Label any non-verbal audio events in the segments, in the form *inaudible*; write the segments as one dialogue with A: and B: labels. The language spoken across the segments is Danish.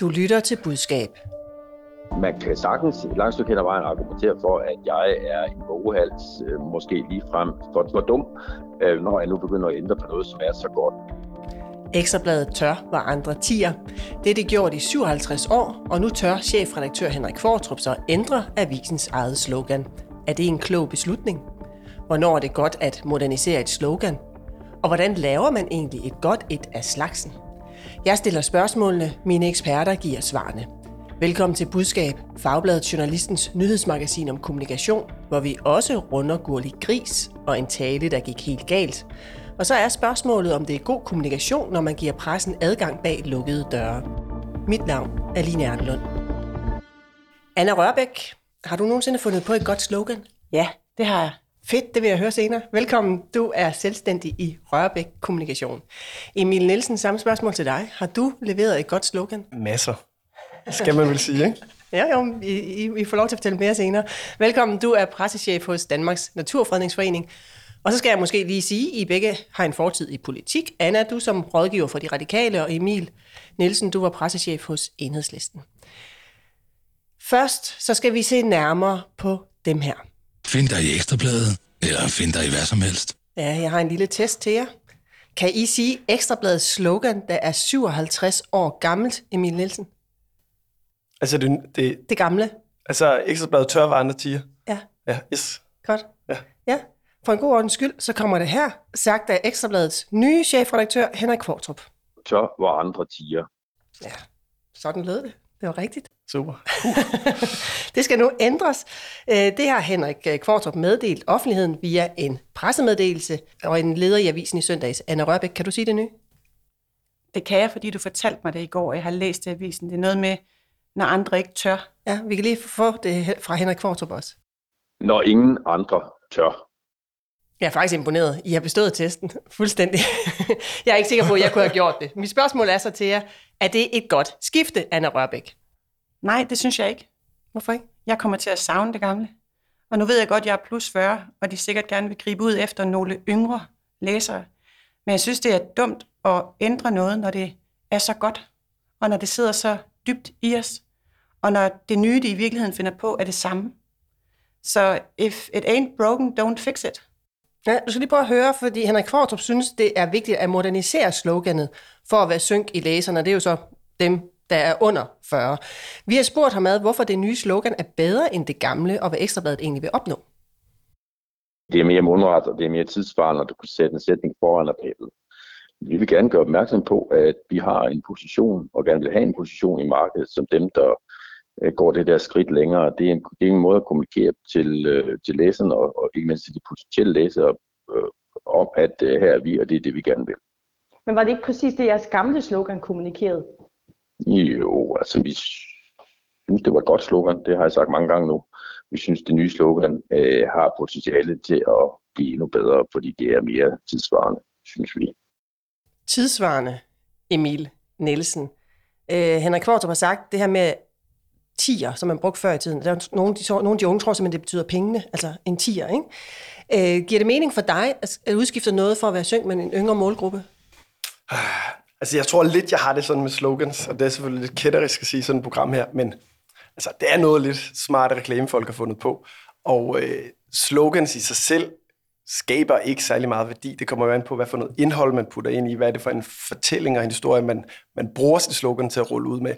A: Du lytter til budskab.
B: Man kan sagtens et langt stykke hen ad vejen argumentere for, at jeg er en boghals, øh, måske lige frem for, for dum, øh, når jeg nu begynder at ændre på noget, som er så godt.
A: Ekstrabladet tør, var andre tiger. Det er det gjort i 57 år, og nu tør chefredaktør Henrik Fortrup så ændre avisens eget slogan. Er det en klog beslutning? Hvornår er det godt at modernisere et slogan? Og hvordan laver man egentlig et godt et af slagsen? Jeg stiller spørgsmålene, mine eksperter giver svarene. Velkommen til Budskab, Fagbladet Journalistens nyhedsmagasin om kommunikation, hvor vi også runder Gurli Gris og en tale, der gik helt galt. Og så er spørgsmålet, om det er god kommunikation, når man giver pressen adgang bag lukkede døre. Mit navn er Line Erlund. Anna Rørbæk, har du nogensinde fundet på et godt slogan?
C: Ja, det har jeg.
A: Fedt, det vil jeg høre senere. Velkommen, du er selvstændig i Rørbæk Kommunikation. Emil Nielsen, samme spørgsmål til dig. Har du leveret et godt slogan?
D: Masser, skal man vel sige, ikke? *laughs*
A: Ja, jo, I, I, I får lov til at fortælle mere senere. Velkommen, du er pressechef hos Danmarks Naturfredningsforening. Og så skal jeg måske lige sige, at I begge har en fortid i politik. Anna, du som rådgiver for De Radikale, og Emil Nielsen, du var pressechef hos Enhedslisten. Først så skal vi se nærmere på dem her.
E: Find dig i Ekstrabladet, eller find dig i hvad som helst.
A: Ja, jeg har en lille test til jer. Kan I sige Ekstrabladets slogan, der er 57 år gammelt, Emil Nielsen?
D: Altså, det, det,
A: Det gamle?
D: altså ekstrabladet tør var andre tiger.
A: Ja,
D: Ja, yes.
A: godt.
D: Ja.
A: ja. For en god ordens skyld, så kommer det her, sagt af Ekstrabladets nye chefredaktør Henrik Kvartrup.
B: Tør, hvor andre tiger.
A: Ja, sådan lød det. Det var rigtigt.
D: Super. *laughs*
A: Det skal nu ændres. Øh, Det har Henrik Kvartrup meddelt offentligheden via en pressemeddelelse og en leder i avisen i søndags. Anna Rørbæk, kan du sige det nye?
C: Det kan jeg, fordi du fortalte mig det i går, og jeg har læst det i avisen. Det er noget med, når andre ikke tør.
A: Ja, vi kan lige få det fra Henrik Kvartrup også.
B: Når ingen andre tør.
A: Jeg er faktisk imponeret. I har bestået testen *laughs* fuldstændig. *laughs* jeg er ikke sikker på, at jeg kunne have gjort det. Mit spørgsmål er så til jer. Er det et godt skifte, Anna Rørbæk?
C: Nej, det synes jeg ikke.
A: Hvorfor ikke?
C: Jeg kommer til at savne det gamle. Og nu ved jeg godt, at jeg er plus 40, og de sikkert gerne vil gribe ud efter nogle yngre læsere. Men jeg synes, det er dumt at ændre noget, når det er så godt, og når det sidder så dybt i os, og når det nye, de i virkeligheden finder på, er det samme. Så if it ain't broken, don't fix it.
A: Ja, du skal lige prøve at høre, fordi Henrik Kvartrup synes, det er vigtigt at modernisere sloganet for at være synk i læserne. Det er jo så dem, der er under 40. Vi har spurgt ham ad, hvorfor det nye slogan er bedre end det gamle, og hvad Ekstrabladet egentlig vil opnå.
B: Det er mere mundret, og det er mere tidsvarende, at du kan sætte en sætning foran appellet. Vi vil gerne gøre opmærksom på, at vi har en position, og gerne vil have en position i markedet, som dem, der øh, går det der skridt længere. Det er en, det er en måde at kommunikere til, øh, til læserne, og, og ikke mindst til de potentielle læsere, øh, om at øh, her er vi, og det er det, vi gerne vil.
F: Men var det ikke præcis det, jeres gamle slogan kommunikerede?
B: Jo, altså vi synes, det var et godt slogan. Det har jeg sagt mange gange nu. Vi synes, det nye slogan øh, har potentiale til at blive endnu bedre, fordi det er mere tidsvarende, synes vi.
A: Tidsvarende Emil Nielsen. Øh, Henrik Kvartrup har sagt det her med tiger, som man brugte før i tiden. Der er nogle, de, nogle af de unge tror simpelthen, det betyder pengene, altså en tiger. ikke? Øh, giver det mening for dig at udskifte noget for at være synk med en yngre målgruppe?
D: Ah, altså, jeg tror lidt, jeg har det sådan med slogans, og det er selvfølgelig lidt kætterisk at sige sådan et program her, men altså, det er noget lidt smarte reklamefolk har fundet på. Og øh, slogans i sig selv skaber ikke særlig meget værdi. Det kommer jo an på, hvad for noget indhold man putter ind i, hvad er det for en fortælling og en historie, man, man bruger sit slogan til at rulle ud med,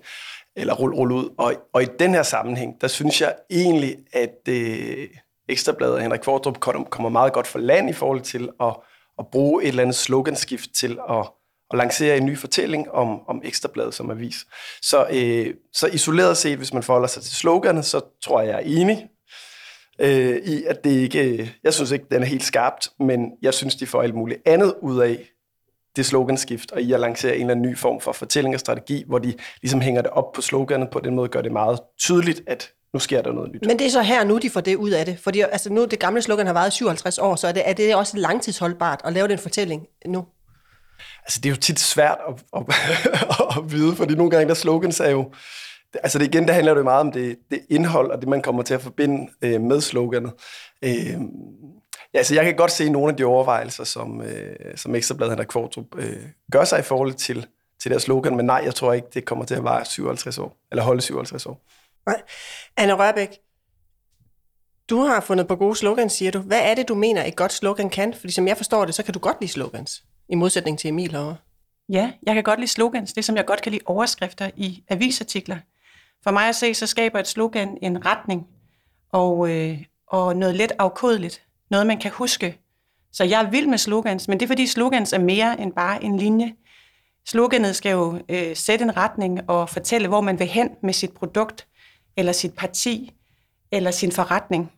D: eller rulle, rulle ud. Og, og i den her sammenhæng, der synes jeg egentlig, at øh, Ekstrabladet og Henrik Kvartrup kommer meget godt for land i forhold til at, at bruge et eller andet sloganskift til at, at lancere en ny fortælling om, om Ekstrabladet som avis. Så, øh, så isoleret set, hvis man forholder sig til sloganet, så tror jeg, jeg er enig øh, i, at det ikke... Øh, jeg synes ikke, den er helt skarpt, men jeg synes, de får alt muligt andet ud af det sloganskift, og i at lancere en eller anden ny form for fortælling og strategi, hvor de ligesom hænger det op på sloganet, på den måde gør det meget tydeligt, at nu sker der noget nyt.
A: Men det er så her nu, de får det ud af det. Fordi altså, nu det gamle slogan har været 57 år, så er det, er det også langtidsholdbart at lave den fortælling nu?
D: Altså, det er jo tit svært at, at, *laughs* at vide, fordi nogle gange der slogans er jo... Altså det igen, der handler det meget om det, det indhold, og det man kommer til at forbinde øh, med sloganet. Øh, ja, altså jeg kan godt se nogle af de overvejelser, som, øh, som Ekstrabladet Henrik Kvartrup øh, gør sig i forhold til, til deres slogan, men nej, jeg tror ikke, det kommer til at vare 57 år, eller holde 57 år.
A: Nej. Anna Rørbæk, du har fundet på gode slogans, siger du. Hvad er det, du mener, et godt slogan kan? Fordi som jeg forstår det, så kan du godt lide slogans, i modsætning til Emil herovre.
C: Ja, jeg kan godt lide slogans. Det som jeg godt kan lide overskrifter i avisartikler. For mig at se, så skaber et slogan en retning og, øh, og noget let afkodeligt. Noget, man kan huske. Så jeg er vild med slogans, men det er fordi slogans er mere end bare en linje. Sloganet skal jo øh, sætte en retning og fortælle, hvor man vil hen med sit produkt, eller sit parti, eller sin forretning.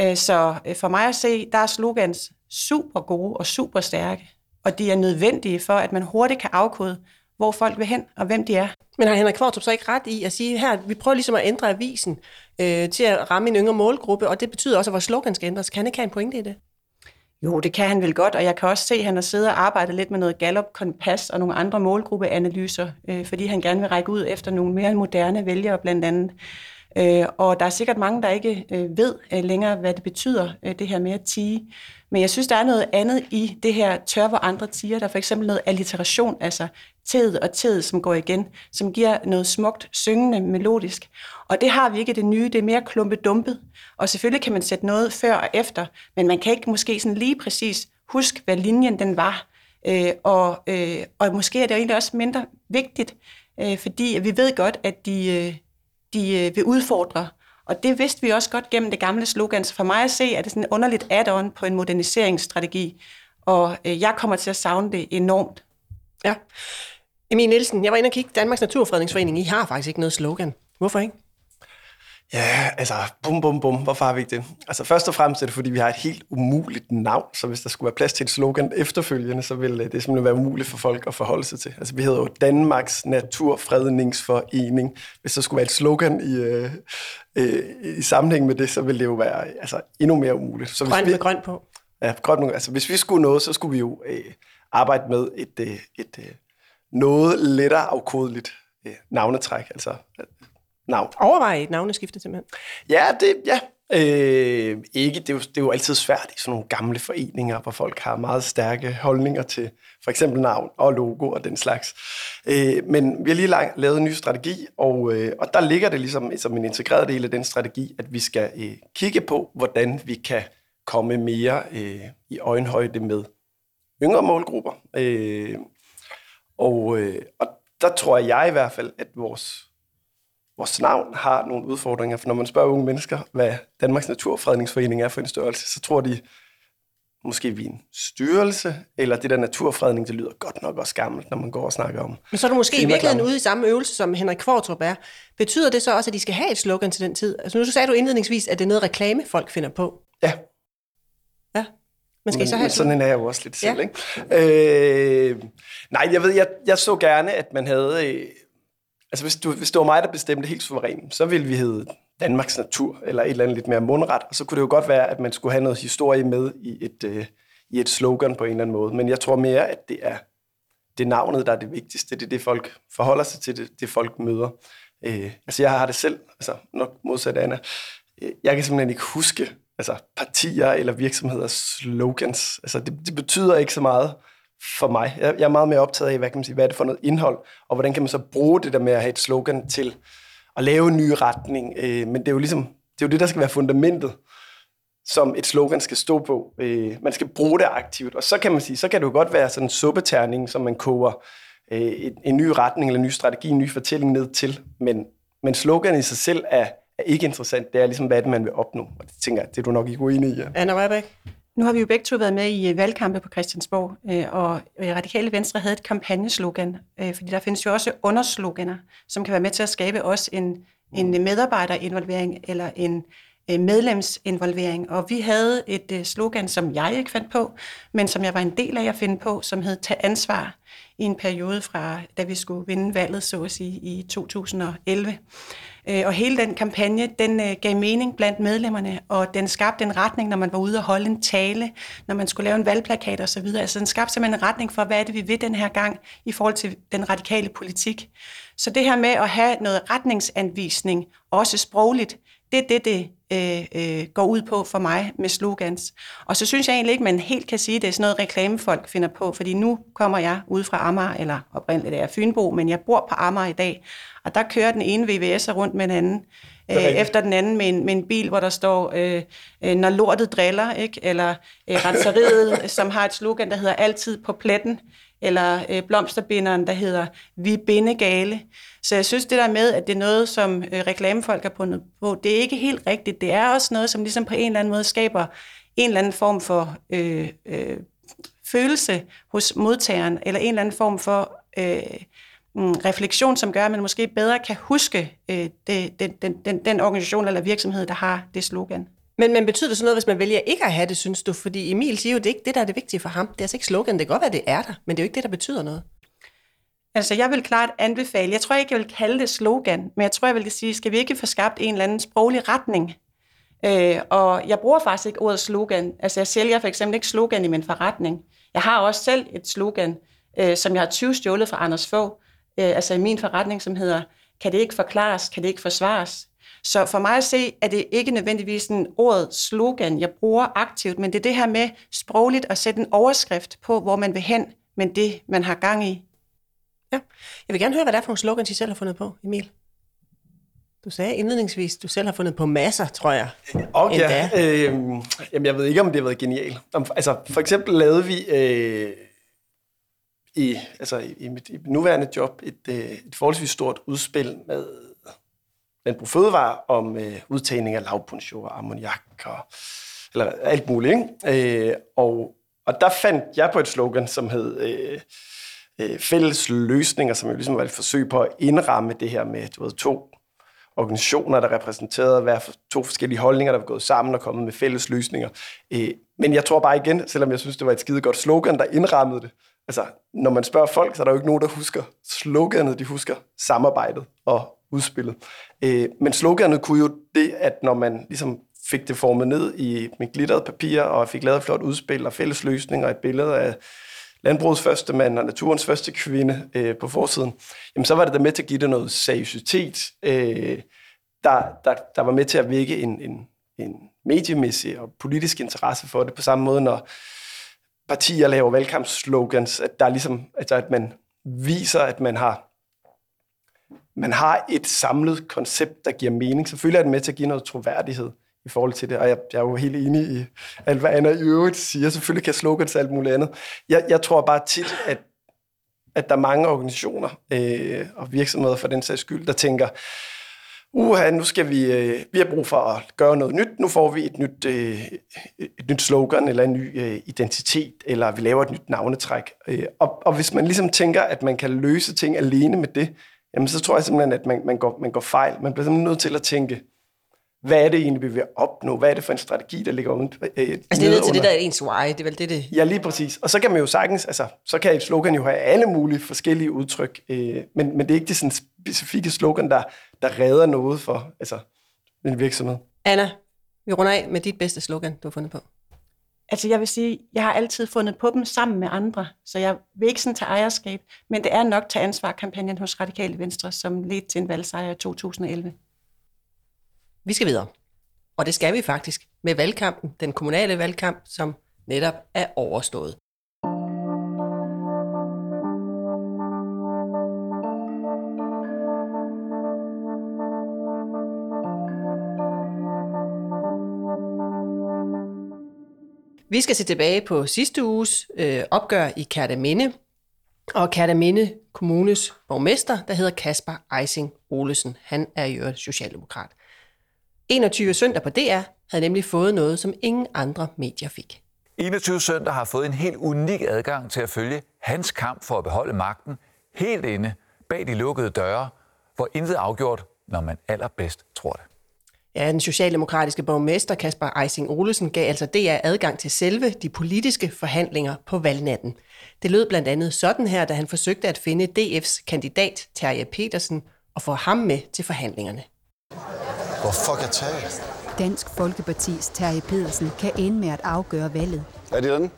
C: Øh, så øh, for mig at se, der er slogans super gode og super stærke, og de er nødvendige for, at man hurtigt kan afkode, hvor folk vil hen og hvem de er.
A: Men har Henrik Kvartrup så ikke ret i at sige, her, vi prøver ligesom at ændre avisen øh, til at ramme en yngre målgruppe, og det betyder også, at vores slogan skal ændres. Kan han ikke have en pointe i det?
C: Jo, det kan han vel godt, og jeg kan også se, at han har siddet og arbejdet lidt med noget Gallup Kompas og nogle andre målgruppeanalyser, øh, fordi han gerne vil række ud efter nogle mere moderne vælgere blandt andet. Øh, og der er sikkert mange, der ikke øh, ved øh, længere, hvad det betyder, øh, det her med at tige. Men jeg synes, der er noget andet i det her tør, hvor andre tiger. Der er for eksempel noget alliteration, altså tæet og tæet, som går igen, som giver noget smukt, syngende, melodisk. Og det har vi ikke det nye, det er mere klumpedumpet. Og selvfølgelig kan man sætte noget før og efter, men man kan ikke måske sådan lige præcis huske, hvad linjen den var. Øh, og, øh, og måske er det egentlig også mindre vigtigt, øh, fordi vi ved godt, at de, øh, de øh, vil udfordre. Og det vidste vi også godt gennem det gamle slogan. Så for mig at se, er det sådan en underligt add-on på en moderniseringsstrategi. Og øh, jeg kommer til at savne det enormt.
A: Ja. Emil Nielsen, jeg var inde og kigge Danmarks Naturfredningsforening. I har faktisk ikke noget slogan. Hvorfor ikke?
D: Ja, altså, bum, bum, bum. Hvorfor har vi ikke det? Altså, først og fremmest er det, fordi vi har et helt umuligt navn, så hvis der skulle være plads til et slogan efterfølgende, så ville det simpelthen være umuligt for folk at forholde sig til. Altså, vi hedder jo Danmarks Naturfredningsforening. Hvis der skulle være et slogan i, øh, øh, i sammenhæng med det, så ville det jo være altså, endnu mere umuligt. Så hvis
A: Grøn
D: vi,
A: med grøn på.
D: Ja, grøn, altså, hvis vi skulle noget, så skulle vi jo øh, arbejde med et, øh, et øh, noget lettere afkodeligt øh, navnetræk, altså øh, navn.
A: Overvej et navneskifte simpelthen.
D: Ja, det, ja. Øh, ikke. Det, er jo, det er jo altid svært i sådan nogle gamle foreninger, hvor folk har meget stærke holdninger til for eksempel navn og logo og den slags. Øh, men vi har lige lavet en ny strategi, og, øh, og der ligger det ligesom som en integreret del af den strategi, at vi skal øh, kigge på, hvordan vi kan komme mere øh, i øjenhøjde med yngre målgrupper. Øh, og, øh, og der tror jeg i hvert fald, at vores vores navn har nogle udfordringer, for når man spørger unge mennesker, hvad Danmarks Naturfredningsforening er for en størrelse, så tror de, måske vi er en styrelse, eller det der naturfredning, det lyder godt nok også gammelt, når man går og snakker om.
A: Men så er du måske i virkeligheden ude i samme øvelse, som Henrik Kvartrup er. Betyder det så også, at de skal have et slogan til den tid? Altså nu sagde du indledningsvis, at det er noget reklame, folk finder på.
D: Ja,
A: Ja. Men skal
D: men,
A: så have
D: men sådan en er jeg jo også lidt
A: Ja.
D: selv, ikke? Øh, nej, jeg ved, jeg, jeg så gerne, at man havde... Altså, hvis, du, hvis det var mig, der bestemte helt suverænt, så ville vi hedde Danmarks Natur, eller et eller andet lidt mere mundret, og så kunne det jo godt være, at man skulle have noget historie med i et, øh, i et slogan på en eller anden måde. Men jeg tror mere, at det er det er navnet, der er det vigtigste. Det er det, folk forholder sig til, det, det folk møder. Øh, altså, jeg har det selv, altså nok modsat Anna. Øh, jeg kan simpelthen ikke huske altså, partier eller virksomheders slogans. Altså, det, det betyder ikke så meget for mig. Jeg, jeg er meget mere optaget af, hvad, kan man sige, hvad er det for noget indhold, og hvordan kan man så bruge det der med at have et slogan til at lave en ny retning. Øh, men det er jo ligesom, det er jo det, der skal være fundamentet som et slogan skal stå på. Øh, man skal bruge det aktivt, og så kan man sige, så kan det jo godt være sådan en suppeterning, som man koger øh, en, en ny retning eller en ny strategi, en ny fortælling ned til. Men, men slogan i sig selv er, er ikke interessant. Det er ligesom, hvad er det, man vil opnå. Og det tænker jeg, det er du nok ikke uenig i. Ja.
A: Anna Rørbæk?
C: Nu har vi jo begge to været med i øh, valgkampe på Christiansborg, øh, og øh, Radikale Venstre havde et kampagneslogan, fordi der findes jo også undersloganer, som kan være med til at skabe også en, en medarbejderinvolvering eller en medlemsinvolvering. Og vi havde et slogan, som jeg ikke fandt på, men som jeg var en del af at finde på, som hed Tag ansvar i en periode fra, da vi skulle vinde valget, så at sige, i 2011. Øh, Og hele den kampagne, den øh, gav mening blandt medlemmerne, og den skabte en retning, når man var ude og holde en tale, når man skulle lave en valgplakat osv. Altså den skabte simpelthen en retning for, hvad er det, vi vil den her gang i forhold til den radikale politik. Så det her med at have noget retningsanvisning, også sprogligt, det er det, det øh, øh, går ud på for mig med slogans. Og så synes jeg egentlig ikke, man helt kan sige, at det er sådan noget reklamefolk finder på, fordi nu kommer jeg ud fra Amager, eller oprindeligt er jeg Fynbo, men jeg bor på Amager i dag, og der kører den ene VVS'er rundt med den anden, øh, efter den anden med en, med en bil, hvor der står, øh, øh, når lortet driller, ikke? eller øh, renseriet, *laughs* som har et slogan, der hedder altid på pletten, eller øh, blomsterbinderen, der hedder Vi binde gale. Så jeg synes, det der med, at det er noget, som øh, reklamefolk har fundet på, det er ikke helt rigtigt. Det er også noget, som ligesom på en eller anden måde skaber en eller anden form for øh, øh, følelse hos modtageren, eller en eller anden form for øh, mm, refleksion, som gør, at man måske bedre kan huske øh, det, den, den, den, den organisation eller virksomhed, der har det slogan.
A: Men, men betyder det sådan noget, hvis man vælger ikke at have det, synes du? Fordi Emil siger jo, det er ikke det, der er det vigtige for ham. Det er altså ikke slogan. Det kan godt være, det er der, men det er jo ikke det, der betyder noget.
C: Altså, jeg vil klart anbefale, jeg tror ikke, jeg vil kalde det slogan, men jeg tror, jeg vil sige, skal vi ikke få skabt en eller anden sproglig retning? Øh, og jeg bruger faktisk ikke ordet slogan. Altså, jeg sælger for eksempel ikke slogan i min forretning. Jeg har også selv et slogan, øh, som jeg har 20 stjålet fra Anders Fogh, øh, altså i min forretning, som hedder, kan det ikke forklares, kan det ikke forsvares? Så for mig at se, er det ikke nødvendigvis en ordet slogan, jeg bruger aktivt, men det er det her med sprogligt at sætte en overskrift på, hvor man vil hen, men det, man har gang i.
A: Ja. Jeg vil gerne høre, hvad det er for nogle slogans, I selv har fundet på, Emil. Du sagde indledningsvis, du selv har fundet på masser, tror jeg.
D: Og ja, øh, jamen jeg ved ikke, om det har været genialt. Altså, for eksempel lavede vi øh, i, altså, i, i, mit, i mit nuværende job et, øh, et forholdsvis stort udspil med Landbrug Fødevare om øh, udtagning af lavbundsjord, ammoniak og eller alt muligt. Ikke? Øh, og, og der fandt jeg på et slogan, som hed øh, øh, fælles løsninger, som jo ligesom var et forsøg på at indramme det her med du ved, to organisationer, der repræsenterede hver to forskellige holdninger, der var gået sammen og kommet med fælles løsninger. Øh, men jeg tror bare igen, selvom jeg synes, det var et skide godt slogan, der indrammede det. Altså, når man spørger folk, så er der jo ikke nogen, der husker sloganet, de husker samarbejdet og udspillet. Øh, men sloganet kunne jo det, at når man ligesom fik det formet ned i med glitteret papir, og fik lavet et flot udspil og fælles løsninger, et billede af landbrugets første mand og naturens første kvinde øh, på forsiden, jamen så var det der med til at give det noget seriøsitet, øh, der, der, der var med til at vække en, en, en mediemæssig og politisk interesse for det, på samme måde, når partier laver valgkampsslogans, at der er ligesom, altså at man viser, at man har man har et samlet koncept, der giver mening. Selvfølgelig er det med til at give noget troværdighed i forhold til det, og jeg, jeg er jo helt enig i alt, hvad Anna i øvrigt siger. Selvfølgelig kan slogans alt muligt andet. Jeg, jeg tror bare tit, at, at der er mange organisationer øh, og virksomheder for den sags skyld, der tænker, uha, nu skal vi, øh, vi har brug for at gøre noget nyt, nu får vi et nyt, øh, et nyt slogan, eller en ny øh, identitet, eller vi laver et nyt navnetræk. Øh, og, og hvis man ligesom tænker, at man kan løse ting alene med det, jamen så tror jeg simpelthen, at man, man, går, man går fejl. Man bliver simpelthen nødt til at tænke, hvad er det egentlig, vi vil opnå? Hvad er det for en strategi, der ligger under? Øh,
A: altså det er nødt til det, der er ens why. Det er vel det, det...
D: Ja, lige præcis. Og så kan man jo sagtens, altså, så kan et slogan jo have alle mulige forskellige udtryk, øh, men, men det er ikke det sådan specifikke slogan, der, der redder noget for altså, en virksomhed.
A: Anna, vi runder af med dit bedste slogan, du har fundet på.
C: Altså jeg vil sige, jeg har altid fundet på dem sammen med andre, så jeg vil ikke sådan tage ejerskab, men det er nok til ansvar-kampagnen hos Radikale Venstre, som ledte til en valgsejr i 2011.
A: Vi skal videre. Og det skal vi faktisk med valgkampen, den kommunale valgkamp, som netop er overstået. Vi skal se tilbage på sidste uges øh, opgør i Kærteminde, og Kærteminde Kommunes borgmester, der hedder Kasper Eising Olesen. Han er jo socialdemokrat. 21 søndag på DR havde nemlig fået noget, som ingen andre medier fik.
G: 21 søndag har fået en helt unik adgang til at følge hans kamp for at beholde magten helt inde bag de lukkede døre, hvor intet er afgjort, når man allerbedst tror det.
A: Ja, den socialdemokratiske borgmester Kasper Eising Olesen gav altså DR adgang til selve de politiske forhandlinger på valgnatten. Det lød blandt andet sådan her, da han forsøgte at finde DF's kandidat Terje Petersen og få ham med til forhandlingerne.
H: Hvor fuck er Terje?
I: Dansk Folkepartis Terje Pedersen kan ende med at afgøre valget.
H: Er det den?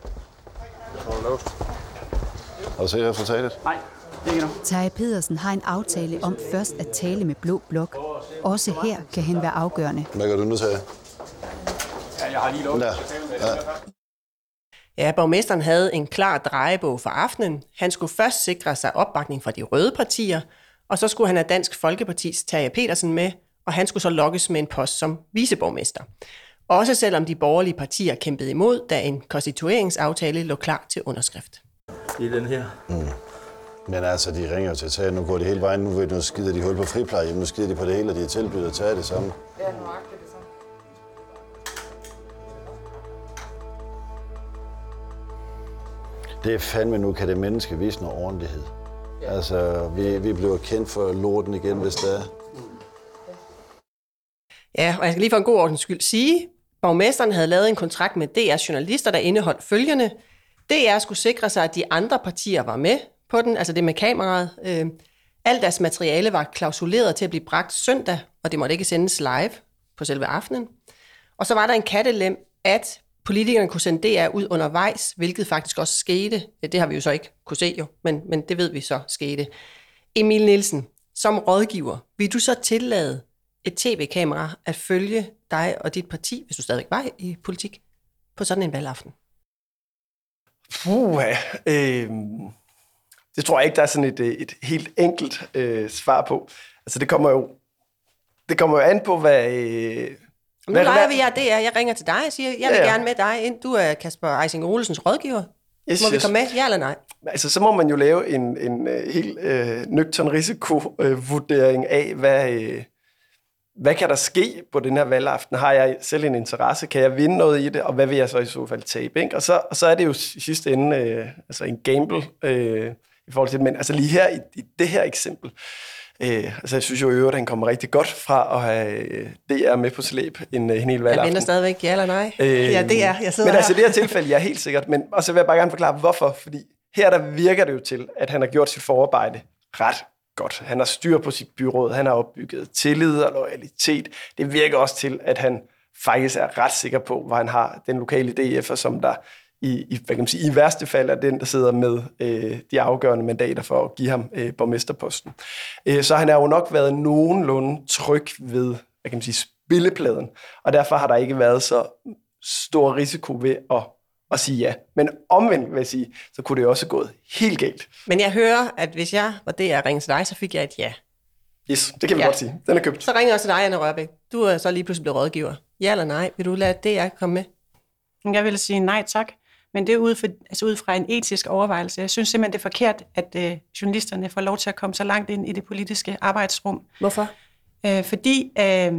H: Har du set resultatet?
J: Nej.
I: Terje Pedersen har en aftale om først at tale med Blå Blok. Også her kan han være afgørende.
H: Hvad gør du nu, Terje?
D: Ja, jeg har lige lov.
H: Der. Ja.
A: Ja, borgmesteren havde en klar drejebog for aftenen. Han skulle først sikre sig opbakning fra de røde partier, og så skulle han have Dansk Folkepartis Terje Petersen med, og han skulle så lokkes med en post som viceborgmester. Også selvom de borgerlige partier kæmpede imod, da en konstitueringsaftale lå klar til underskrift.
J: Det er den her.
H: Men altså, de ringer jo til Terje. Nu går de hele vejen. Nu, ved nu skider de hul på friplejehjem. Nu skider de på det hele, og de er tilbudt at tage det samme. Det er fandme, nu kan det menneske vise noget ordentlighed. Altså, vi, vi bliver kendt for lorten igen, hvis det er.
A: Ja, og jeg skal lige for en god ordens skyld sige, borgmesteren havde lavet en kontrakt med DR's journalister, der indeholdt følgende. DR skulle sikre sig, at de andre partier var med på den, altså det med kameraet. Øh, alt deres materiale var klausuleret til at blive bragt søndag, og det måtte ikke sendes live på selve aftenen. Og så var der en kattelem, at politikerne kunne sende DR ud undervejs, hvilket faktisk også skete. Det har vi jo så ikke kunne se jo, men, men det ved vi så skete. Emil Nielsen, som rådgiver, vil du så tillade et tv-kamera at følge dig og dit parti, hvis du stadigvæk var i politik, på sådan en valgaften?
D: Puh, øh, det tror jeg ikke, der er sådan et, øh, et helt enkelt øh, svar på. Altså det kommer jo, det kommer jo an på, hvad... Øh,
A: Nu leger vi jer det er, jeg ringer til dig og siger, jeg vil
D: Ja, ja.
A: gerne med dig ind. Du er Kasper Eising Olsens rådgiver.
D: Yes,
A: Må vi
D: yes.
A: komme med, ja eller nej?
D: Altså, så må man jo lave en, en øh, helt øh, nøgtern risikovurdering af, hvad, øh, hvad kan der ske på den her valgaften? Har jeg selv en interesse? Kan jeg vinde noget i det? Og hvad vil jeg så i så fald tabe? Ikke? Og, så, og så er det jo sidste ende øh, altså en gamble øh, i forhold til det. Men altså lige her i, i det her eksempel, øh, altså jeg synes jo i øvrigt, at han kommer rigtig godt fra at have øh, DR med på slæb en, øh, en hel
A: Jeg
D: valgaften.
A: venter stadigvæk, ja eller nej?
D: Øh,
A: ja, det er. Jeg sidder
D: men altså i
A: her.
D: det her tilfælde, ja, helt sikkert. Men og så vil jeg bare gerne forklare, hvorfor. Fordi her der virker det jo til, at han har gjort sit forarbejde ret godt. Han har styr på sit byråd, han har opbygget tillid og loyalitet. Det virker også til, at han faktisk er ret sikker på, hvor han har den lokale DF'er, som der i, i, hvad kan man sige, i værste fald er den, der sidder med øh, de afgørende mandater for at give ham øh, borgmesterposten. Øh, så han har jo nok været nogenlunde tryg ved hvad kan man sige, spillepladen, og derfor har der ikke været så stor risiko ved at, at sige ja. Men omvendt vil jeg sige, så kunne det også gået helt galt.
A: Men jeg hører, at hvis jeg var det, jeg ringede til dig, så fik jeg et ja.
D: Yes, det kan vi
A: Ja.
D: godt sige. Den er købt.
A: Så ringer jeg også til dig, Anna Rørbæk. Du er så lige pludselig blevet rådgiver. Ja eller nej? Vil du lade det, jeg komme med?
C: Jeg vil sige nej tak, men det er ud, for, altså ud fra en etisk overvejelse. Jeg synes simpelthen, det er forkert, at øh, journalisterne får lov til at komme så langt ind i det politiske arbejdsrum.
A: Hvorfor?
C: Øh, fordi øh,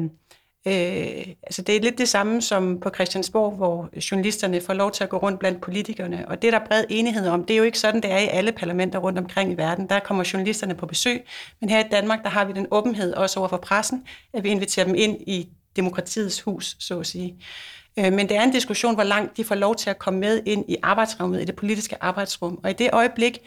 C: øh, altså det er lidt det samme som på Christiansborg, hvor journalisterne får lov til at gå rundt blandt politikerne. Og det er der bred enighed om. Det er jo ikke sådan, det er i alle parlamenter rundt omkring i verden. Der kommer journalisterne på besøg. Men her i Danmark, der har vi den åbenhed også over for pressen, at vi inviterer dem ind i demokratiets hus, så at sige. Øh, men det er en diskussion, hvor langt de får lov til at komme med ind i arbejdsrummet, i det politiske arbejdsrum. Og i det øjeblik,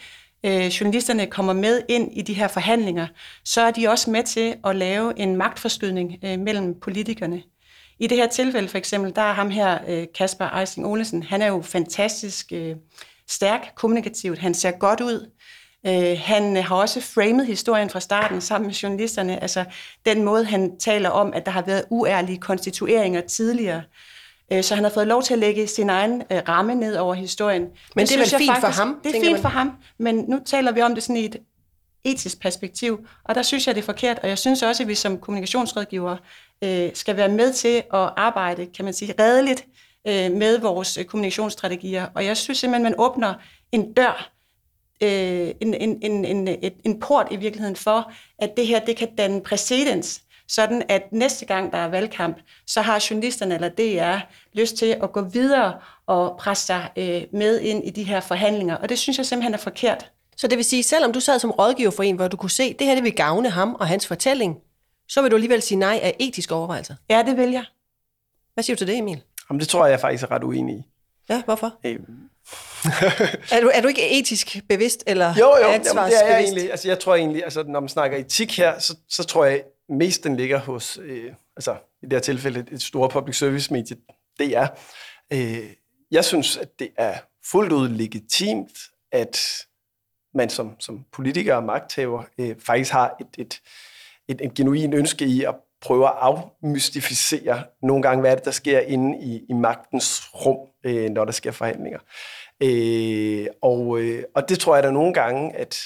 C: øh, journalisterne kommer med ind i de her forhandlinger, så er de også med til at lave en magtforskydning øh, mellem politikerne. I det her tilfælde for eksempel, der er ham her, øh, Kasper Eising Olesen, han er jo fantastisk øh, stærk kommunikativt, han ser godt ud, Øh, han har også framet historien fra starten sammen med journalisterne, altså den måde, han taler om, at der har været uærlige konstitueringer tidligere. Øh, så han har fået lov til at lægge sin egen øh, ramme ned over historien.
A: Men det er
C: synes
A: vel fint for ham,
C: Det er fint
A: man.
C: for ham, men nu taler vi om det sådan i et etisk perspektiv, og der synes jeg, det er forkert, og jeg synes også, at vi som kommunikationsrådgiver øh, skal være med til at arbejde, kan man sige, redeligt øh, med vores øh, kommunikationsstrategier, og jeg synes simpelthen, man åbner en dør, øh, en, en, en, en, et, en port i virkeligheden for, at det her, det kan danne præcedens, sådan at næste gang, der er valgkamp, så har journalisterne eller DR lyst til at gå videre og presse sig øh, med ind i de her forhandlinger, og det synes jeg simpelthen er forkert.
A: Så det vil sige, selvom du sad som rådgiver for en, hvor du kunne se, det her det vil gavne ham og hans fortælling, så vil du alligevel sige nej af etiske overvejelser.
C: Ja, det vil jeg.
A: Hvad siger du til det, Emil?
D: Jamen, det tror jeg, jeg faktisk er ret uenig i.
A: Ja, hvorfor?
D: Øh, *laughs*
A: Er du, er du ikke etisk bevidst eller
D: Jo, jo, jamen, det er jeg egentlig. Altså, jeg tror egentlig, altså, når man snakker etik her, så, så tror jeg mest, den ligger hos, øh, altså i det her tilfælde, et stort public service medie, DR. Øh, jeg synes, at det er fuldt ud legitimt, at man som, som politiker og magthaver øh, faktisk har et, et, et, et genuin ønske i at prøver at afmystificere nogle gange, hvad er det, der sker inde i, i magtens rum, øh, når der sker forhandlinger. Øh, og, øh, og det tror jeg, der nogle gange, at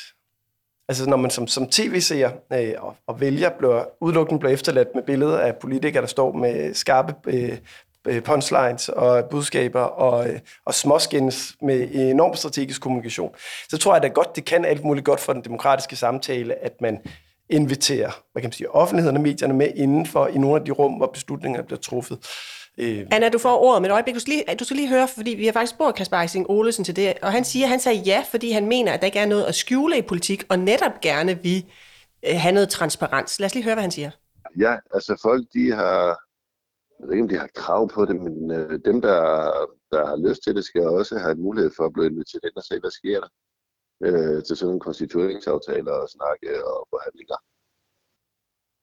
D: altså når man som, som tv-seer øh, og, og vælger bliver, udelukkende bliver efterladt med billeder af politikere, der står med skarpe øh, øh punchlines og budskaber og, øh, og småskins med enorm strategisk kommunikation, så tror jeg da godt, det kan alt muligt godt for den demokratiske samtale, at man inviterer hvad kan man sige, offentligheden og medierne med indenfor i nogle af de rum, hvor beslutninger bliver truffet.
A: Øh. Anna, du får ordet med et øjeblik. Du skal, lige, du skal lige høre, fordi vi har faktisk spurgt Kasper Eising Olesen til det, og han siger, at han sagde ja, fordi han mener, at der ikke er noget at skjule i politik, og netop gerne vi øh, have noget transparens. Lad os lige høre, hvad han siger.
J: Ja, altså folk, de har, jeg ved ikke, om de har krav på det, men øh, dem, der, der har lyst til det, skal også have en mulighed for at blive inviteret ind og se, hvad sker der øh, til sådan en konstitueringsaftaler og snakke og forhandlinger.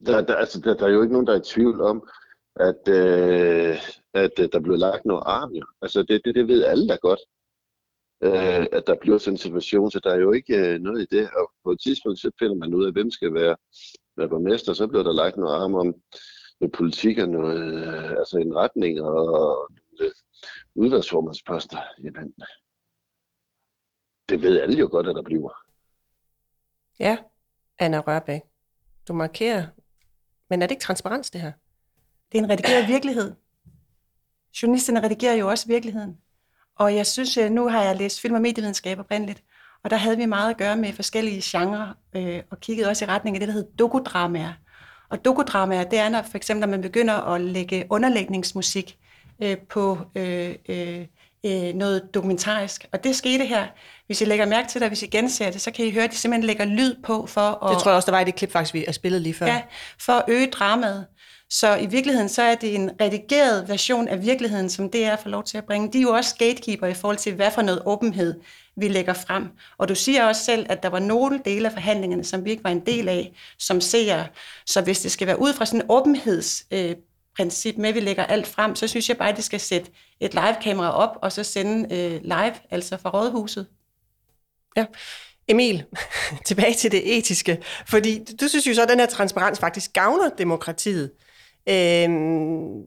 J: Der, der, altså, der, der er jo ikke nogen, der er i tvivl om, at, øh, at øh, der blev lagt noget arm. Jo. Altså det, det, det ved alle der godt, øh, at der bliver sådan en situation, så der er jo ikke øh, noget i det. Og på et tidspunkt, så finder man ud af, hvem skal være, være borgmester, så bliver der lagt noget arm om med politik og noget, øh, altså en retning og øh, udvalgsformandsposter. Jamen, det ved alle jo godt, at der bliver.
A: Ja, Anna Rørbæk. Du markerer. Men er det ikke transparens, det her?
C: Det er en redigeret virkelighed. Journalisterne redigerer jo også virkeligheden. Og jeg synes, øh, nu har jeg læst film- og medievidenskab oprindeligt, og der havde vi meget at gøre med forskellige genrer, øh, og kiggede også i retning af det, der hedder dokudramaer. Og dokudramaer, det er, når for eksempel, når man begynder at lægge underlægningsmusik øh, på øh, øh, øh, noget dokumentarisk. Og det skete her. Hvis I lægger mærke til det, hvis I genser det, så kan I høre, at de simpelthen lægger lyd på for
A: at... Det tror jeg også, der var i det klip, faktisk, vi har spillet lige før.
C: Ja, for at øge dramaet. Så i virkeligheden, så er det en redigeret version af virkeligheden, som det er for lov til at bringe. De er jo også gatekeeper i forhold til, hvad for noget åbenhed vi lægger frem. Og du siger også selv, at der var nogle dele af forhandlingerne, som vi ikke var en del af, som ser. Så hvis det skal være ud fra sådan en åbenheds øh, princip med, at vi lægger alt frem, så synes jeg bare, at det skal sætte et live-kamera op, og så sende øh, live, altså fra rådhuset.
A: Ja. Emil, *laughs* tilbage til det etiske, fordi du synes jo så, at den her transparens faktisk gavner demokratiet. Øhm,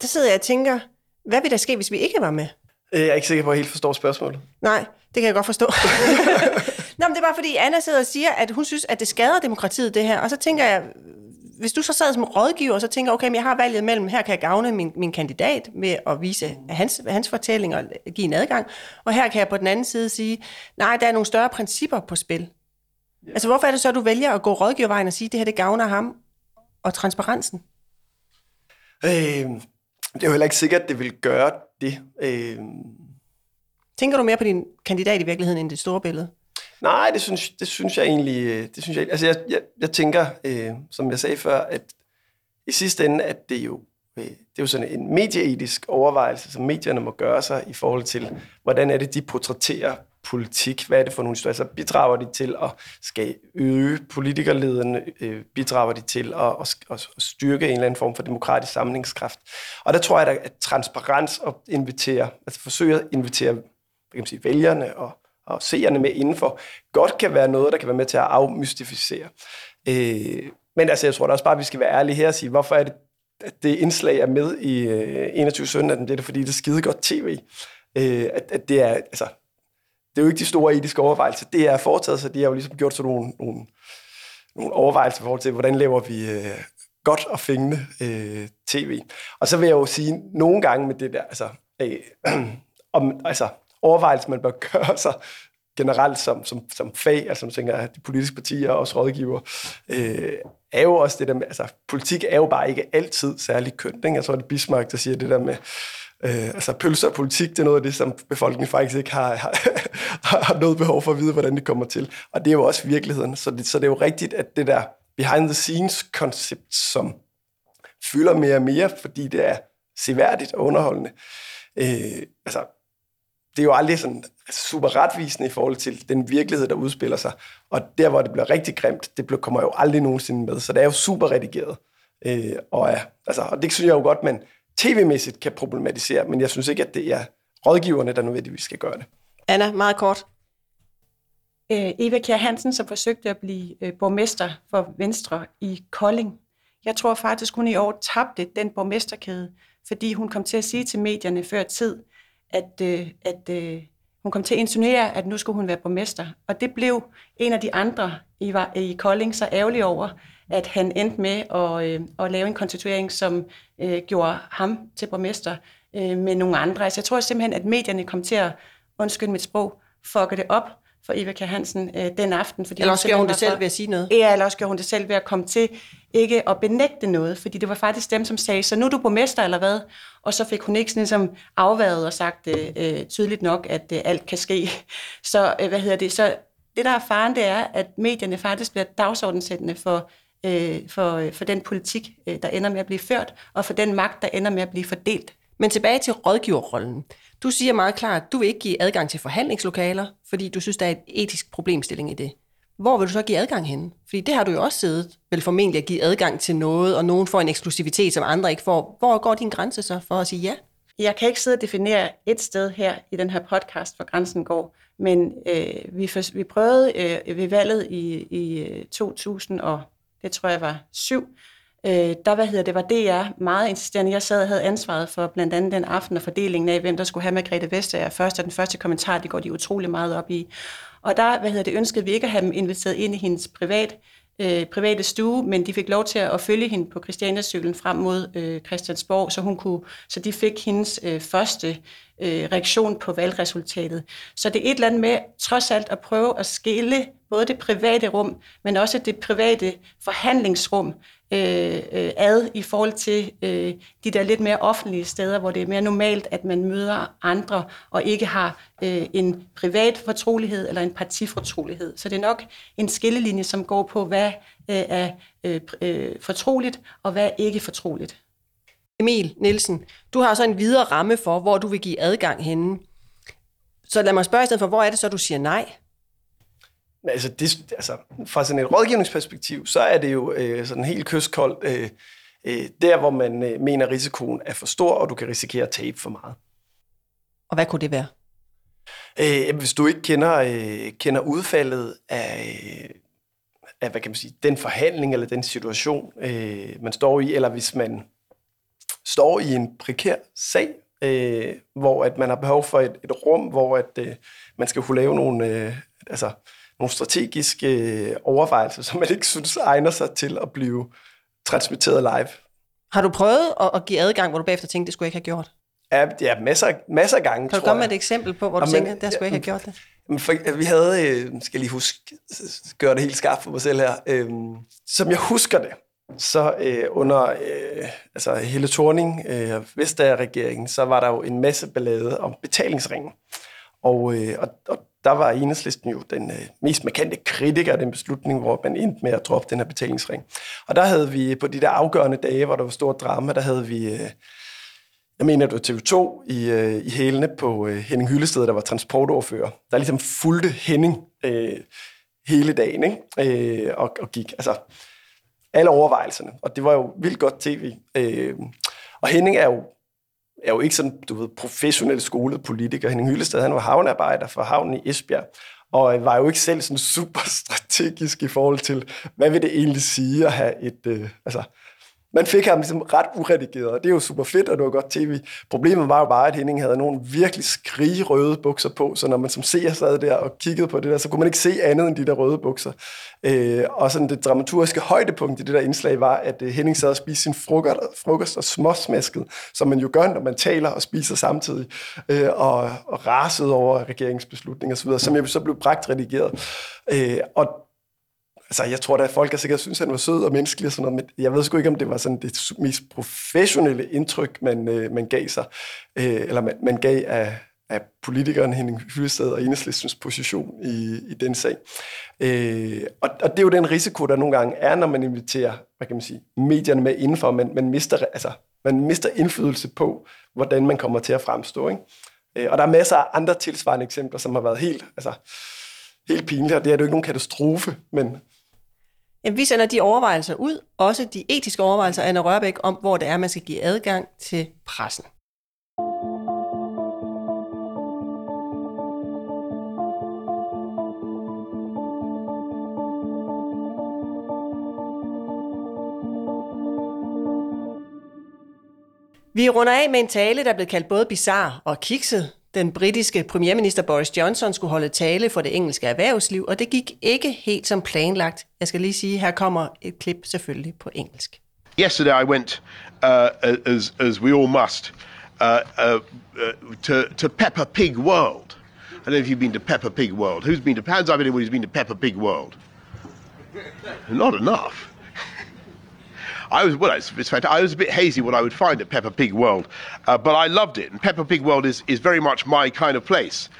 A: der sidder jeg og tænker, hvad vil der ske, hvis vi ikke var med?
D: Øh, jeg er ikke sikker på, at jeg helt forstår spørgsmålet.
A: Nej, det kan jeg godt forstå. *laughs* Nå, men det er bare fordi, Anna sidder og siger, at hun synes, at det skader demokratiet, det her. Og så tænker jeg, hvis du så sad som rådgiver, og så tænker, okay, men jeg har valget mellem, her kan jeg gavne min, min kandidat med at vise hans, hans fortælling og give en adgang, og her kan jeg på den anden side sige, nej, der er nogle større principper på spil. Ja. Altså, hvorfor er det så, at du vælger at gå rådgivervejen og sige, det her, det gavner ham og transparensen?
D: Øh, det er jo heller ikke sikkert, at det vil gøre det. Øh...
A: Tænker du mere på din kandidat i virkeligheden, end det store billede?
D: Nej, det synes, det synes jeg egentlig... Det synes jeg, altså jeg, jeg, jeg tænker, øh, som jeg sagde før, at i sidste ende, at det jo øh, det er jo sådan en medieetisk overvejelse, som medierne må gøre sig i forhold til, hvordan er det, de portrætterer politik? Hvad er det for nogle historier? Altså bidrager de til at skal øge politikerleden? Øh, bidrager de til at, at, at styrke en eller anden form for demokratisk samlingskraft? Og der tror jeg, at transparens og invitere, altså forsøge at invitere hvad kan man sige, vælgerne og og seerne med indenfor, godt kan være noget, der kan være med til at afmystificere. Øh, men altså, jeg tror da også bare, at vi skal være ærlige her og sige, hvorfor er det, at det indslag er med i øh, 21 søndag, det er det, fordi det er skide godt tv. Øh, at, at det er, altså, det er jo ikke de store etiske overvejelser. Det er foretaget, så de har jo ligesom gjort sådan nogle, nogle, nogle overvejelser i forhold til, hvordan laver vi øh, godt og fængende øh, tv. Og så vil jeg jo sige, nogle gange med det der, altså, øh, *clears throat* om, altså overvejelser, man bør gøre sig generelt som, som, som fag, altså som tænker, de politiske partier og også rådgiver, øh, er jo også det der med, altså politik er jo bare ikke altid særlig kønt. Ikke? Jeg tror, det er Bismarck, der siger det der med, øh, altså pølser og politik, det er noget af det, som befolkningen faktisk ikke har, har, *laughs* har noget behov for at vide, hvordan det kommer til. Og det er jo også virkeligheden. Så det, så det er jo rigtigt, at det der behind the scenes koncept, som fylder mere og mere, fordi det er seværdigt og underholdende. Øh, altså, det er jo aldrig sådan super retvisende i forhold til den virkelighed, der udspiller sig. Og der, hvor det bliver rigtig grimt, det kommer jo aldrig nogensinde med. Så det er jo super redigeret. Øh, og, ja, altså, og det synes jeg jo godt, man tv-mæssigt kan problematisere, men jeg synes ikke, at det er rådgiverne, der nødvendigvis skal gøre det.
A: Anna, meget kort.
C: øh, Eva Kjær Hansen, som forsøgte at blive øh, borgmester for Venstre i Kolding. Jeg tror faktisk, hun i år tabte den borgmesterkæde, fordi hun kom til at sige til medierne før tid, at, øh, at øh, hun kom til at insinuere, at nu skulle hun være borgmester. Og det blev en af de andre i, i Kolding så ærgerlig over, at han endte med at, øh, at lave en konstituering, som øh, gjorde ham til borgmester øh, med nogle andre. Altså jeg tror simpelthen, at medierne kom til at, undskyld mit sprog, fucke det op for Eva K. Hansen øh, den aften.
A: Fordi eller også gjorde hun det selv ved at sige noget.
C: Ja, eller også gjorde hun det selv ved at komme til ikke at benægte noget, fordi det var faktisk dem, som sagde, så nu er du borgmester eller hvad? Og så fik hun ikke sådan ligesom afværet og sagt øh, øh, tydeligt nok, at øh, alt kan ske. *laughs* Så øh, hvad hedder det? Så det, der er faren, det er, at medierne faktisk bliver dagsordensættende for, øh, for, øh, for den politik, øh, der ender med at blive ført, og for den magt, der ender med at blive fordelt.
A: Men tilbage til rådgiverrollen. Du siger meget klart, at du vil ikke give adgang til forhandlingslokaler, fordi du synes, der er et etisk problemstilling i det. Hvor vil du så give adgang hen? Fordi det har du jo også siddet, vel formentlig at give adgang til noget, og nogen får en eksklusivitet, som andre ikke får. Hvor går din grænse så for at sige ja?
C: Jeg kan ikke sidde og definere et sted her i den her podcast, hvor grænsen går, men øh, vi, for, vi prøvede øh, ved valget i, i øh, 2000 og det tror jeg var syv, øh, der hvad hedder det, var DR meget insisterende. Jeg sad og havde ansvaret for blandt andet den aften og fordelingen af, hvem der skulle have Margrethe Vestager først, og den første kommentar, det går de utrolig meget op i. Og der hvad hedder det, ønskede vi ikke at have dem inviteret ind i hendes privat, øh, private stue, men de fik lov til at følge hende på Christianiacyklen frem mod øh, Christiansborg, så, hun kunne, så de fik hendes øh, første øh, reaktion på valgresultatet. Så det er et eller andet med trods alt at prøve at skille både det private rum, men også det private forhandlingsrum Øh, øh, ad i forhold til øh, de der lidt mere offentlige steder, hvor det er mere normalt, at man møder andre og ikke har øh, en privat fortrolighed eller en partifortrolighed. Så det er nok en skillelinje, som går på, hvad øh, er øh, øh fortroligt og hvad er ikke fortroligt.
A: Emil Nielsen, du har så en videre ramme for, hvor du vil give adgang henne. Så lad mig spørge i stedet for, hvor er det så, du siger nej?
D: Altså, det, altså, fra sådan et rådgivningsperspektiv, så er det jo øh, sådan helt kystkoldt, øh, øh, der hvor man øh, mener, risikoen er for stor, og du kan risikere at tabe for meget.
A: Og hvad kunne det være?
D: Øh, hvis du ikke kender, øh, kender udfaldet af, af, hvad kan man sige, den forhandling eller den situation, øh, man står i, eller hvis man står i en prekær sag, øh, hvor at man har behov for et, et rum, hvor at øh, man skal kunne lave nogle, øh, altså, nogle strategiske øh, overvejelser, som man ikke synes egner sig til at blive transmitteret live.
A: Har du prøvet at, at give adgang, hvor du bagefter tænkte, det skulle jeg ikke have gjort?
D: Ja, ja masser, masser af gange,
A: Kan du komme med et eksempel på, hvor du tænker, det skulle jeg ikke have gjort det?
D: For, vi havde, øh, skal lige huske, gøre det helt skarpt for mig selv her, øh, som jeg husker det, så øh, under øh, altså hele Thorning, øh, Vestager-regeringen, så var der jo en masse ballade om betalingsringen. Og, øh, og, og der var enhedslisten jo den øh, mest markante kritiker af den beslutning, hvor man endte med at droppe den her betalingsring. Og der havde vi på de der afgørende dage, hvor der var stort drama, der havde vi, øh, jeg mener det var TV2 i, øh, i hælene på øh, Henning Hyllested, der var transportoverfører, der ligesom fulgte Henning øh, hele dagen, ikke? Øh, og, og gik, altså alle overvejelserne. Og det var jo vildt godt tv. Øh, og Henning er jo er jo ikke sådan, du ved, professionel skolet politiker. Henning Hyllested, han var havnearbejder for havnen i Esbjerg, og var jo ikke selv sådan super strategisk i forhold til, hvad vil det egentlig sige at have et, øh, altså, man fik ham ligesom ret uredigeret, og det er jo super fedt, og det var godt tv. Problemet var jo bare, at Henning havde nogle virkelig røde bukser på, så når man som seer sad der og kiggede på det der, så kunne man ikke se andet end de der røde bukser. Øh, og sådan det dramaturgiske højdepunkt i det der indslag var, at øh, Henning sad og spiste sin frokost, frokost og småsmasket, som man jo gør, når man taler og spiser samtidig, øh, og, og rasede over regeringsbeslutninger osv., som jeg så blev bragt redigeret. Øh, og altså, jeg tror da, at folk har sikkert synes, at han var sød og menneskelig og sådan noget, men jeg ved sgu ikke, om det var sådan det mest professionelle indtryk, man, øh, man gav sig, øh, eller man, man gav af, af politikeren Henning Hyllested og Enhedslistens position i, i den sag. Øh, og, og det er jo den risiko, der nogle gange er, når man inviterer hvad kan man sige, medierne med indenfor. Man, man, mister, altså, man mister indflydelse på, hvordan man kommer til at fremstå. Ikke? Øh, og der er masser af andre tilsvarende eksempler, som har været helt, altså, helt pinlige. Det er jo ikke nogen katastrofe, men
A: Jamen, vi sender de overvejelser ud, også de etiske overvejelser af Anna Rørbæk, om hvor det er, man skal give adgang til pressen. Vi runder af med en tale, der blev kaldt både bizarre og kikset, den britiske premierminister Boris Johnson skulle holde tale for det engelske erhvervsliv, og det gik ikke helt som planlagt. Jeg skal lige sige, her kommer et klip selvfølgelig på engelsk.
K: Yesterday I went, uh, as, as we all must, uh, uh, to, to Peppa Pig World. I don't know if you've been to Peppa Pig World. Who's been to, hands up who's been to Peppa Pig World? Not enough. I was well. It's, it's I was a bit hazy what I would find at Peppa Pig World, uh, but I loved it. And Peppa Pig World is is very much my kind of place.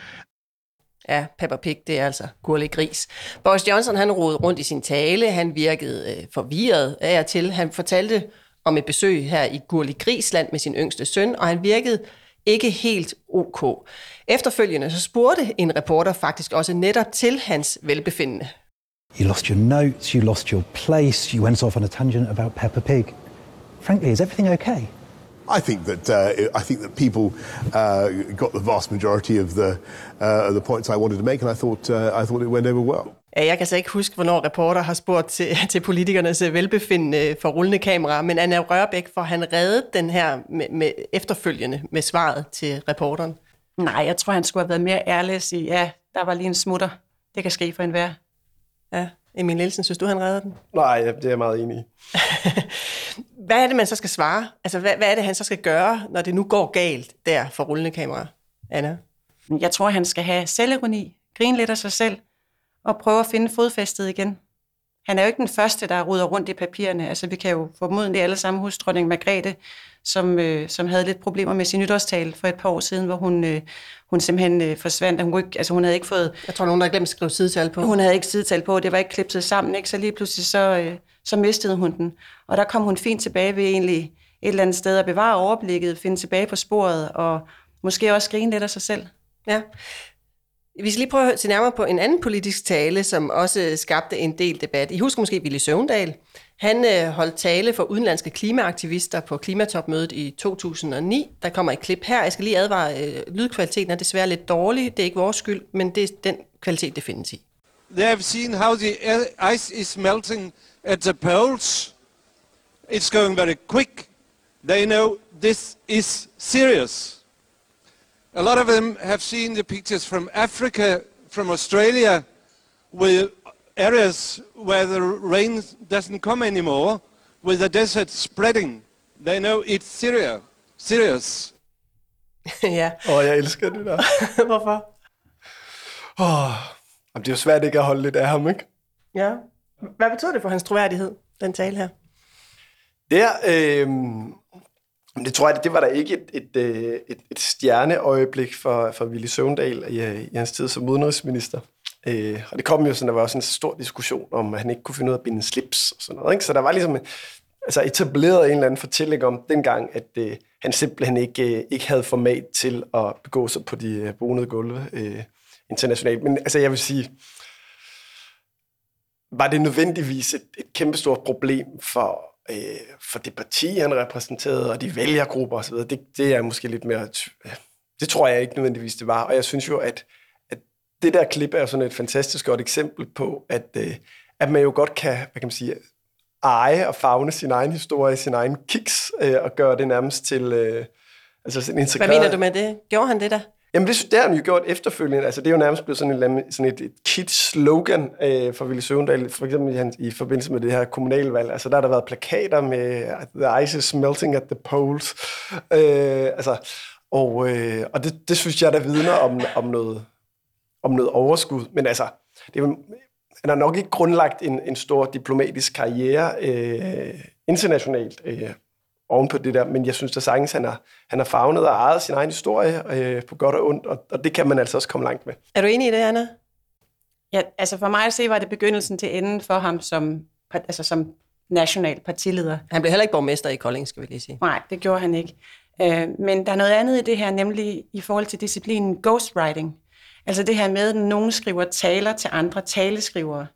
A: Ja, Peppa Pig, det er altså gurlig gris. Boris Johnson, han rodede rundt i sin tale. Han virkede øh, forvirret af og til. Han fortalte om et besøg her i Gurlig Grisland med sin yngste søn, og han virkede ikke helt ok. Efterfølgende så spurgte en reporter faktisk også netop til hans velbefindende.
L: You lost your notes, you lost your place, you went off on a tangent about Peppa Pig. Frankly, is everything okay?
K: I think that uh, I think that people uh, got the vast majority of the uh, the points I wanted to make, and I thought uh, I thought it went over well.
A: Jeg kan så ikke huske, hvornår reporter har spurgt til, *laughs* til politikernes velbefindende for rullende kamera, men Anna Rørbæk, for han reddet den her med, med efterfølgende med svaret til reporteren.
C: Nej, jeg tror, han skulle have været mere ærlig og sige, ja, der var lige en smutter. Det kan ske for enhver.
A: Ja, Emil Nielsen, synes du, han redder den?
D: Nej, det er jeg meget enig i. *laughs*
A: hvad er det, man så skal svare? Altså, hvad, hvad er det, han så skal gøre, når det nu går galt der for rullende kamera? Anna?
C: Jeg tror, han skal have selvironi, grine lidt af sig selv, og prøve at finde fodfæstet igen. Han er jo ikke den første, der ruder rundt i papirerne. Altså, vi kan jo formodentlig alle sammen huske dronning Margrethe, som, øh, som havde lidt problemer med sin nytårstale for et par år siden, hvor hun, øh, hun simpelthen øh, forsvandt. Hun, ikke, altså, hun havde ikke fået...
A: Jeg tror, nogen der glemt at skrive sidetal på.
C: Hun havde ikke sidetal på, det var ikke klipset sammen, ikke? så lige pludselig så, øh, så mistede hun den. Og der kom hun fint tilbage ved egentlig et eller andet sted at bevare overblikket, finde tilbage på sporet, og måske også grine lidt af sig selv.
A: Ja. Vi skal lige prøve at se nærmere på en anden politisk tale, som også skabte en del debat. I husker måske Willy Søvndal. Han øh, holdt tale for udenlandske klimaaktivister på klimatopmødet i 2009. Der kommer et klip her. Jeg skal lige advare, øh, lydkvaliteten er desværre lidt dårlig. Det er ikke vores skyld, men det er den kvalitet, det findes i.
M: They have seen how the ice is melting at the poles. It's going very quick. They know this is serious. A lot of them have seen the pictures from Africa, from Australia, with areas where the rain doesn't come anymore, with the desert spreading. They know it's Syria, serious. *laughs*
A: ja.
D: Åh, oh, jeg elsker det der. *laughs*
A: Hvorfor?
D: Oh, det er jo svært ikke at holde lidt af ham, ikke?
A: Ja. Hvad betød det for hans troværdighed, den tale her?
D: Der, øh, det tror jeg, det var der ikke et, et, et, et stjerneøjeblik for, for Willy Søvndal i, i hans tid som udenrigsminister. Øh, og det kom jo sådan, der var også en stor diskussion om, at han ikke kunne finde ud af at binde slips og sådan noget. Ikke? Så der var ligesom altså etableret en eller anden fortælling om dengang, at øh, han simpelthen ikke, øh, ikke havde format til at begå sig på de øh, bonede gulve øh, internationalt. Men altså, jeg vil sige, var det nødvendigvis et, et kæmpestort problem for, øh, for det parti, han repræsenterede, og de vælgergrupper osv., det, det er måske lidt mere... Det tror jeg ikke nødvendigvis, det var. Og jeg synes jo, at det der klip er sådan et fantastisk godt eksempel på, at, øh, at man jo godt kan, hvad kan man sige, eje og fagne sin egen historie, sin egen kiks, øh, og gøre det nærmest til... Øh, altså sådan integreret.
A: Hvad mener du med det? Gjorde han det der?
D: Jamen, det, det har han jo gjort efterfølgende. Altså, det er jo nærmest blevet sådan, en, sådan et, et kit-slogan øh, for Willy Søvendal, for eksempel i, i forbindelse med det her kommunalvalg. Altså, der har der været plakater med The ice is melting at the poles. Øh, altså, og øh, og det, det synes jeg, der vidner om, om, noget, om noget overskud. Men altså, det er, han har nok ikke grundlagt en, en stor diplomatisk karriere øh, internationalt. Øh, oven på det der, men jeg synes da sagtens, han har, han har fagnet og ejet sin egen historie øh, på godt og ondt, og, og det kan man altså også komme langt med.
A: Er du enig i det, Anna?
C: Ja, altså for mig at se, var det begyndelsen til enden for ham som, altså som national partileder.
A: Han blev heller ikke borgmester i Kolding, skal vi lige sige.
C: Nej, det gjorde han ikke. Øh, men der er noget andet i det her, nemlig i forhold til disciplinen ghostwriting. Altså det her med, at nogen skriver taler til andre taleskrivere.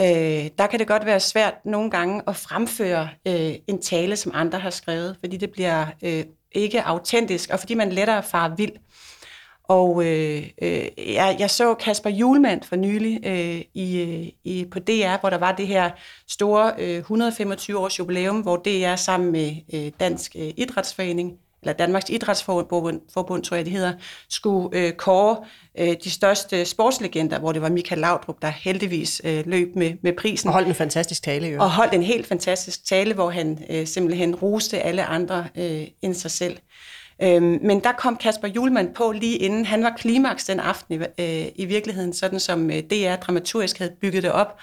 C: Øh, der kan det godt være svært nogle gange at fremføre øh, en tale, som andre har skrevet, fordi det bliver øh, ikke autentisk, og fordi man lettere farer vild. Og øh, øh, jeg, jeg så Kasper Julemand for nylig øh, i, øh, i, på DR, hvor der var det her store øh, 125-års jubilæum, hvor DR sammen med øh, Dansk øh, Idrætsforening eller Danmarks Idrætsforbund, Forbund, tror jeg det hedder, skulle øh, kåre øh, de største sportslegender, hvor det var Michael Laudrup, der heldigvis øh, løb med, med prisen.
A: Og holdt en fantastisk tale, jo.
C: Og holdt en helt fantastisk tale, hvor han øh, simpelthen roste alle andre øh, end sig selv. Øhm, men der kom Kasper Julemand på lige inden. Han var klimaks den aften i, øh, i virkeligheden, sådan som øh, DR dramaturgisk havde bygget det op.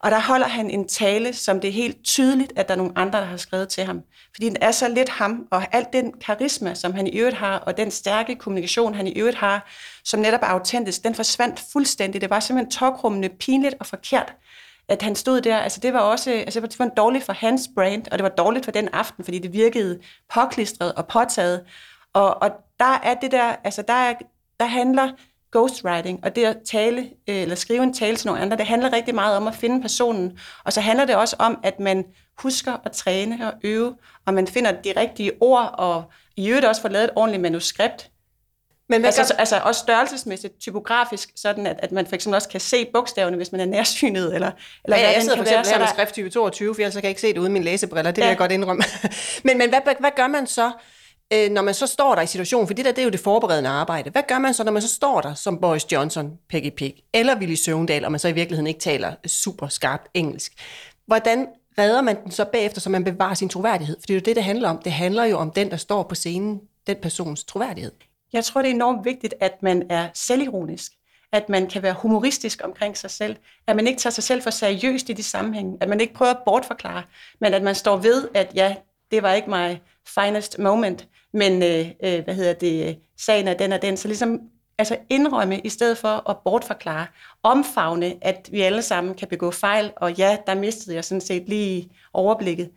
C: Og der holder han en tale, som det er helt tydeligt, at der er nogle andre, der har skrevet til ham. Fordi den er så lidt ham, og alt den karisma, som han i øvrigt har, og den stærke kommunikation, han i øvrigt har, som netop er autentisk, den forsvandt fuldstændig. Det var simpelthen tokrummende, pinligt og forkert, at han stod der. Altså det var også altså det var dårligt for hans brand, og det var dårligt for den aften, fordi det virkede påklistret og påtaget. Og, og der er det der, altså der, er, der handler ghostwriting, og det at tale, øh, eller skrive en tale til nogle andre, det handler rigtig meget om at finde personen. Og så handler det også om, at man husker at træne og øve, og man finder de rigtige ord, og i øvrigt også får lavet et ordentligt manuskript. Men altså, gør... altså også størrelsesmæssigt, typografisk, sådan at, at man for eksempel også kan se bogstaverne, hvis man er nærsynet, eller, eller
A: ja, jeg sidder for eksempel her med skrifttype 22, for ellers kan jeg ikke se det uden mine læsebriller, det ja. vil jeg godt indrømme. *laughs* men men hvad, hvad gør man så, øh, når man så står der i situationen, for det der det er jo det forberedende arbejde. Hvad gør man så, når man så står der som Boris Johnson, Peggy Pig, eller Willy Søvendal, og man så i virkeligheden ikke taler super skarpt engelsk? Hvordan redder man den så bagefter, så man bevarer sin troværdighed? For det er jo det, det handler om. Det handler jo om den, der står på scenen, den persons troværdighed.
C: Jeg tror, det er enormt vigtigt, at man er selvironisk at man kan være humoristisk omkring sig selv, at man ikke tager sig selv for seriøst i de sammenhænge, at man ikke prøver at bortforklare, men at man står ved, at ja, det var ikke my finest moment, men øh, øh, hvad hedder det, øh, sagen er den og den. Så ligesom altså indrømme i stedet for at bortforklare, omfavne, at vi alle sammen kan begå fejl, og ja, der mistede jeg sådan set lige overblikket.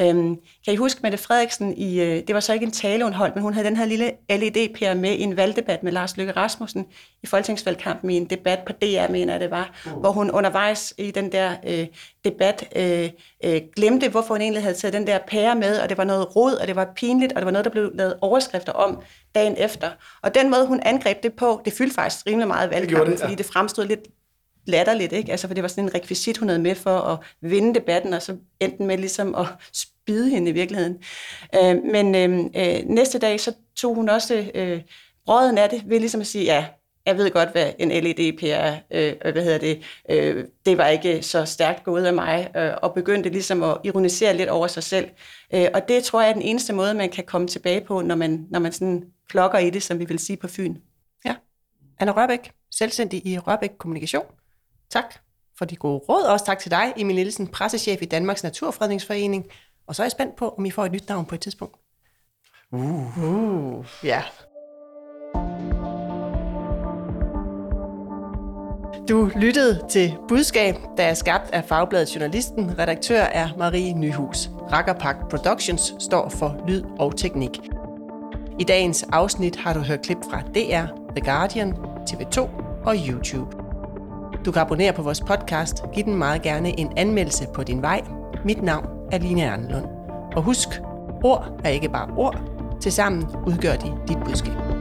C: Øhm, kan I huske Mette Frederiksen, i, øh, det var så ikke en tale, hun holdt, men hun havde den her lille LED-PR med i en valgdebat med Lars Løkke Rasmussen i folketingsvalgkampen i en debat på DR, mener jeg det var, uh. hvor hun undervejs i den der øh, debat øh, øh, glemte, hvorfor hun egentlig havde taget den der pære med, og det var noget rod, og det var pinligt, og det var noget, der blev lavet overskrifter om dagen efter. Og den måde, hun angreb det på, det fyldte faktisk rimelig meget valgkampen, det, ja. fordi det fremstod lidt latterligt, ikke? Altså, for det var sådan en rekvisit, hun havde med for at vinde debatten, og så endte med ligesom at spide hende i virkeligheden. Øh, men øh, øh næste dag, så tog hun også øh, brøden af det, ved ligesom at sige, ja, jeg ved godt, hvad en LED er, øh, hvad hedder det, øh, det var ikke så stærkt gået af mig, øh, og begyndte ligesom at ironisere lidt over sig selv. Øh, og det tror jeg er den eneste måde, man kan komme tilbage på, når man, når man sådan klokker i det, som vi vil sige på Fyn.
A: Ja. Anna Rørbæk, selvstændig i Rørbæk Kommunikation. Tak for de gode råd. Også tak til dig, Emil Nielsen, pressechef i Danmarks Naturfredningsforening. Og så er jeg spændt på, om I får et nyt navn på et tidspunkt.
D: Uh.
A: uh ja. Du lyttede til Budskab, der er skabt af Fagbladet Journalisten. Redaktør er Marie Nyhus. Rakkerpak Productions står for lyd og teknik. I dagens afsnit har du hørt klip fra DR, The Guardian, TV2 og YouTube. Du kan abonnere på vores podcast. Giv den meget gerne en anmeldelse på din vej. Mit navn er Line Arnlund. Og husk, ord er ikke bare ord. Tilsammen udgør de dit budskab.